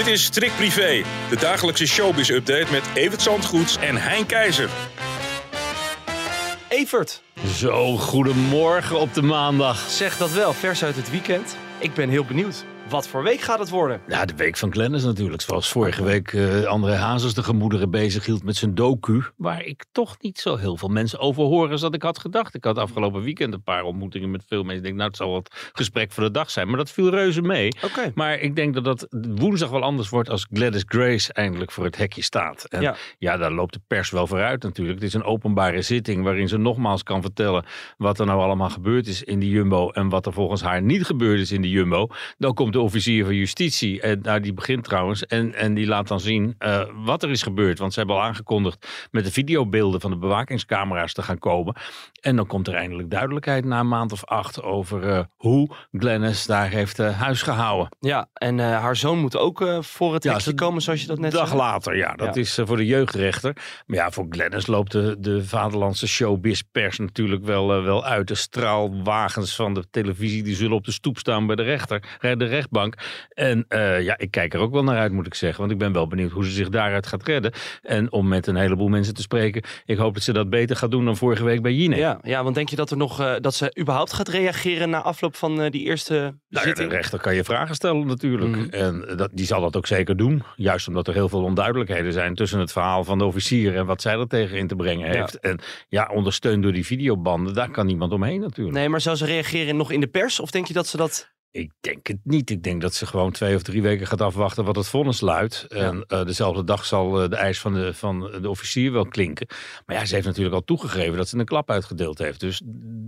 Dit is Strik Privé, de dagelijkse showbiz-update met Evert Zandgoeds en Hein Keizer. Evert, Zo, goedemorgen op de maandag. zeg dat wel, vers uit het weekend. Ik ben heel benieuwd. Wat voor week gaat het worden? Ja, de week van Glennis natuurlijk. Zoals vorige week eh André Hazes de gemoederen bezig hield met zijn docu. Waar ik toch niet zo heel veel mensen over hoor als dat ik had gedacht. Ik had afgelopen weekend een paar ontmoetingen met veel mensen. Ik denk, nou, het zal wat gesprek voor de dag zijn. Maar dat viel reuze mee. Maar ik denk dat dat woensdag wel anders wordt als Gladys Grace eindelijk voor het hekje staat. En Ja. ja. daar loopt de pers wel vooruit natuurlijk. Het is een openbare zitting waarin ze nogmaals kan vertellen wat er nou allemaal gebeurd is in die Jumbo en wat er volgens haar niet gebeurd is in die Jumbo. Dan komt de officier van justitie, en nou, die begint trouwens, en, en die laat dan zien eh, wat er is gebeurd. Want ze hebben al aangekondigd met de videobeelden van de bewakingscamera's te gaan komen. En dan komt er eindelijk duidelijkheid na een maand of acht over eh, hoe Glennis daar heeft eh, huis gehouden. Ja, en eh, haar zoon moet ook eh, voor het Ja, hekje komen, zoals je dat net dag zei. later, ja. Dat Ja. is eh, voor de jeugdrechter. Maar ja, voor Glennis loopt de, de vaderlandse showbiz-pers natuurlijk wel, eh, wel uit. De straalwagens van de televisie die zullen op de stoep staan bij de rechter, eh, de rechtbank. En eh, ja, ik kijk er ook wel naar uit, moet ik zeggen. Want ik ben wel benieuwd hoe ze zich daaruit gaat redden. En om met een heleboel mensen te spreken, ik hoop dat ze dat beter gaat doen dan vorige week bij Jinek. Ja, ja, want denk je dat, er nog, eh, dat ze überhaupt gaat reageren na afloop van eh, die eerste Nou ja, de rechter kan je vragen stellen natuurlijk. Mhm. En dat, die zal dat ook zeker doen. Juist omdat er heel veel onduidelijkheden zijn tussen het verhaal van de officier en wat zij er tegen in te brengen heeft. En ja, ondersteund door die videobanden, daar kan niemand omheen natuurlijk. Nee, maar zou ze reageren nog in de pers? Of denk je dat ze dat... Ik denk het niet. Ik denk dat ze gewoon twee of drie weken gaat afwachten wat het vonnis luidt. En eh, dezelfde dag zal eh, de eis van de, van de officier wel klinken. Maar ja, ze heeft natuurlijk al toegegeven dat ze een klap uitgedeeld heeft. Dus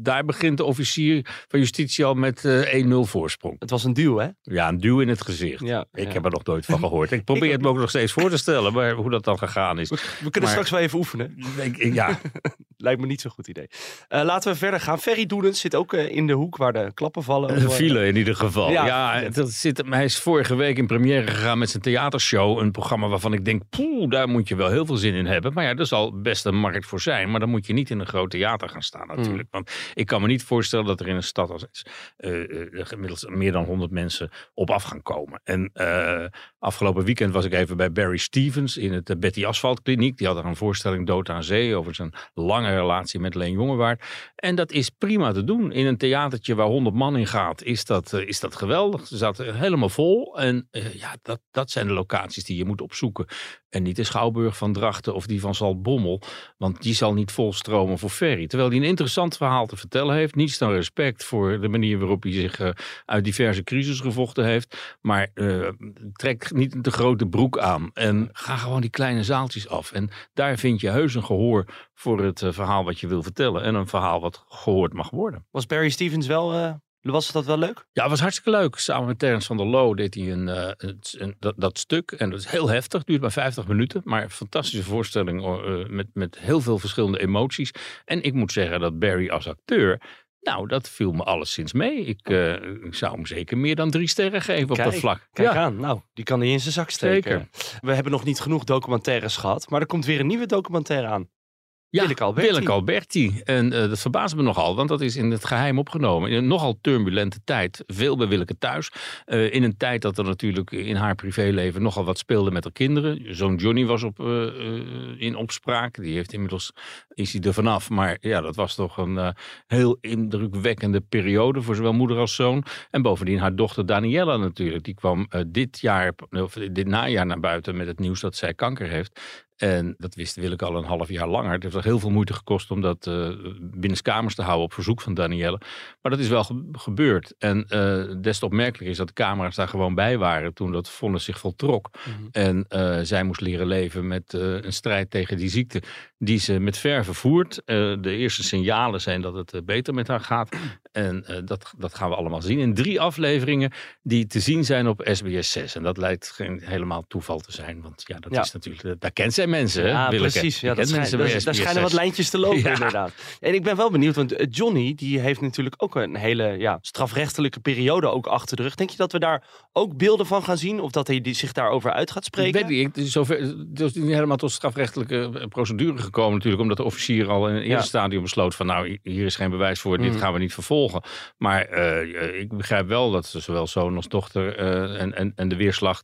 daar begint de officier van justitie al met eh 1-0 voorsprong. Het was een duw, hè? Ja, een duw in het gezicht. Ja, Ik ja. heb er nog nooit van gehoord. Ik probeer Ik het me ook nog steeds voor te stellen, maar hoe dat dan gegaan is. We kunnen Maar- straks wel even oefenen. Ik- ja, Lijkt me niet zo'n goed idee. Eh, laten we verder gaan. Ferry Doedens zit ook eh, in de hoek waar de klappen vallen. een file in ieder geval. Ja, dat zit, hij is vorige week in première gegaan met zijn theatershow. Een programma waarvan ik denk, poeh, daar moet je wel heel veel zin in hebben. Maar ja, er zal best een markt voor zijn. Maar dan moet je niet in een groot theater gaan staan natuurlijk. Want ik kan me niet voorstellen dat er in een stad als eh, eh, er gemiddeld meer dan 100 mensen op af gaan komen. En eh, afgelopen weekend was ik even bij Barry Stevens in het eh, Betty Asphalt Kliniek. Die had er een voorstelling Dood aan Zee over zijn lange relatie met Leen Jongewaard. En dat is prima te doen. In een theatertje waar 100 man in gaat, is dat, eh, is dat geweldig. Ze zaten helemaal vol. En eh, ja, dat, dat zijn de locaties die je moet opzoeken. En niet de Schouwburg van Drachten of die van Zaltbommel. Want die zal niet volstromen voor Ferry. Terwijl hij een interessant verhaal te vertellen heeft. Niets dan respect voor de manier waarop hij zich eh, uit diverse crisis gevochten heeft. Maar eh, trek niet te grote broek aan. En ga gewoon die kleine zaaltjes af. En daar vind je heus een gehoor voor het eh, verhaal wat je wil vertellen. En een verhaal wat gehoord mag worden. Was Barry Stevens wel... was dat wel leuk? Ja, het was hartstikke leuk. Samen met Terence van der Loo deed hij een, eh, een- dat, dat stuk. En dat is heel heftig, duurt maar 50 minuten. Maar een fantastische voorstelling eh, met, met heel veel verschillende emoties. En ik moet zeggen dat Barry als acteur... Nou, dat viel me alleszins mee. Ik, eh, ik zou hem zeker meer dan drie sterren geven op dat vlak. Kijk ja, aan. Nou, die kan hij in zijn zak steken. Zeker. We hebben nog niet genoeg documentaires gehad. Maar er komt weer een nieuwe documentaire aan. Ja, Willeke Alberti. Willeke Alberti. En eh, dat verbaast me nogal, want dat is in het geheim opgenomen. In een nogal turbulente tijd. Veel bij Willeke thuis. Eh, in een tijd dat er natuurlijk in haar privéleven nogal wat speelde met haar kinderen. Zoon Johnny was op, eh, in opspraak. Die heeft inmiddels, is hij er vanaf. Maar ja, dat was toch een heel indrukwekkende periode voor zowel moeder als zoon. En bovendien haar dochter Daniella natuurlijk. Die kwam dit jaar, of dit najaar naar buiten met het nieuws dat zij kanker heeft. En dat wist Willeke al een half jaar langer. Het heeft er heel veel moeite gekost om dat uh, binnenskamers te houden op verzoek van Danielle. Maar dat is wel gebeurd. En uh, des te opmerkelijk is dat de camera's daar gewoon bij waren toen dat vonnis zich voltrok. Mhm. En uh, zij moest leren leven met een strijd tegen die ziekte die ze met verve voert. de eerste signalen zijn dat het beter met haar gaat. En dat, dat gaan we allemaal zien in drie afleveringen die te zien zijn op SBS 6. En dat lijkt geen helemaal toeval te zijn. Want ja, dat is natuurlijk, daar kent zij mensen. Ja, precies. Ja, dat schijnt, daar, daar schijnen wat lijntjes te lopen inderdaad. En ik ben wel benieuwd, want eh, Johnny die heeft natuurlijk ook een hele ja, strafrechtelijke periode ook achter de rug. Denk je dat we daar ook beelden van gaan zien? Of dat hij zich daarover uit gaat spreken? Weet ik, zover, het is niet helemaal tot strafrechtelijke eh, procedure gekomen natuurlijk. Omdat de officier al in het eerste stadium besloot van nou, hier is geen bewijs voor, dit mm. gaan we niet vervolgen. Maar uh, ik begrijp wel dat zowel zoon als dochter uh, en, en, en de weerslag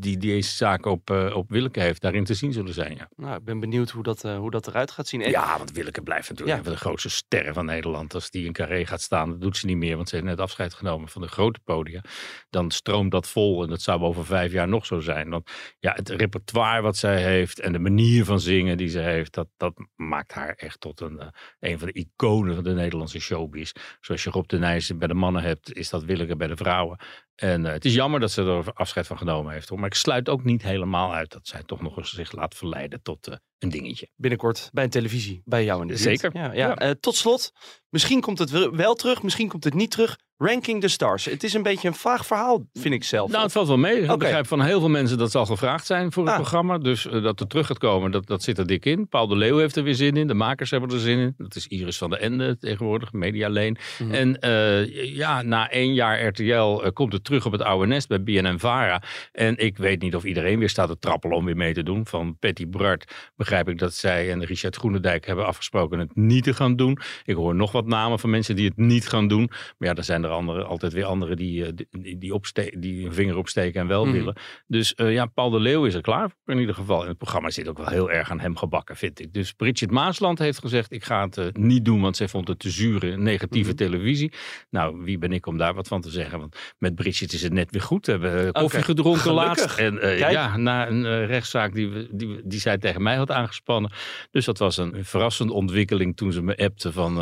die deze zaak op, uh, op Willeke heeft, daarin te zien zullen zijn. Ja. Nou, ik ben benieuwd hoe dat, hoe dat eruit gaat zien. Ja, want Willeke blijft natuurlijk ja. een van de grootste sterren van Nederland. Als die in Carré gaat staan, dat doet ze niet meer, want ze heeft net afscheid genomen van de grote podia. Dan stroomt dat vol en dat zou over vijf jaar nog zo zijn. Want ja, het repertoire wat zij heeft en de manier van zingen die ze heeft, dat, dat maakt haar echt tot een, een van de iconen van de Nederlandse showbiz. Zoals je Rob de Nijs bij de mannen hebt, is dat Willeke bij de vrouwen. En uh, het is jammer dat ze er afscheid van genomen heeft. Hoor. Maar ik sluit ook niet helemaal uit dat zij toch nog eens zich laat verleiden tot uh, een dingetje. Binnenkort bij een televisie, bij jou in de Zeker. Ja, ja. Uh, tot slot, misschien komt het wel terug, misschien komt het niet terug. Ranking the Stars. Het is een beetje een vaag verhaal, vind ik zelf. Nou, het valt wel mee. Ik begrijp van heel veel mensen dat zal gevraagd zijn voor het ah. programma. Dus uh, dat het terug gaat komen, dat, dat zit er dik in. Paul de Leeuw heeft er weer zin in. De makers hebben er zin in. Dat is Iris van der Ende tegenwoordig, Media Leen. Mm. En uh, ja, na één jaar RTL komt het terug op het oude nest bij BNN-Vara. En ik weet niet of iedereen weer staat te trappelen om weer mee te doen. Van Patty Bart begrijp ik dat zij en Richard Groenendijk hebben afgesproken het niet te gaan doen. Ik hoor nog wat namen van mensen die het niet gaan doen. Maar ja, er zijn er altijd weer anderen die, eh, die, die, die een vinger opsteken en wel mhm. willen. Dus uh, ja, Paul de Leeuw is er klaar voor in ieder geval. En het programma zit ook wel heel erg aan hem gebakken, vind ik. Dus Bridget Maasland heeft gezegd, ik ga het uh, niet doen, want zij vond het te zure, negatieve mhm. televisie. Nou, wie ben ik om daar wat van te zeggen? Want met Bridget is het net weer goed. We hebben koffie gedronken laatst. En uh, ja, na een rechtszaak die, die, die zij tegen mij had aangespannen. Dus dat was een verrassende ontwikkeling toen ze me appte van,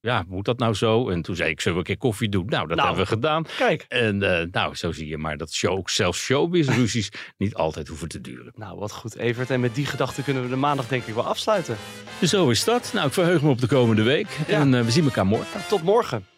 ja, moet dat nou zo? En toen zei ik, zullen we een keer koffie doen? Nou, dat nou, hebben we gedaan. Kijk. En uh, nou, zo zie je maar dat show, zelfs showbiz-ruzies niet altijd hoeven te duren. Nou, wat goed, Evert. En met die gedachte kunnen we de maandag denk ik wel afsluiten. Zo is dat. Nou, ik verheug me op de komende week. En uh, we zien elkaar morgen. Tot morgen.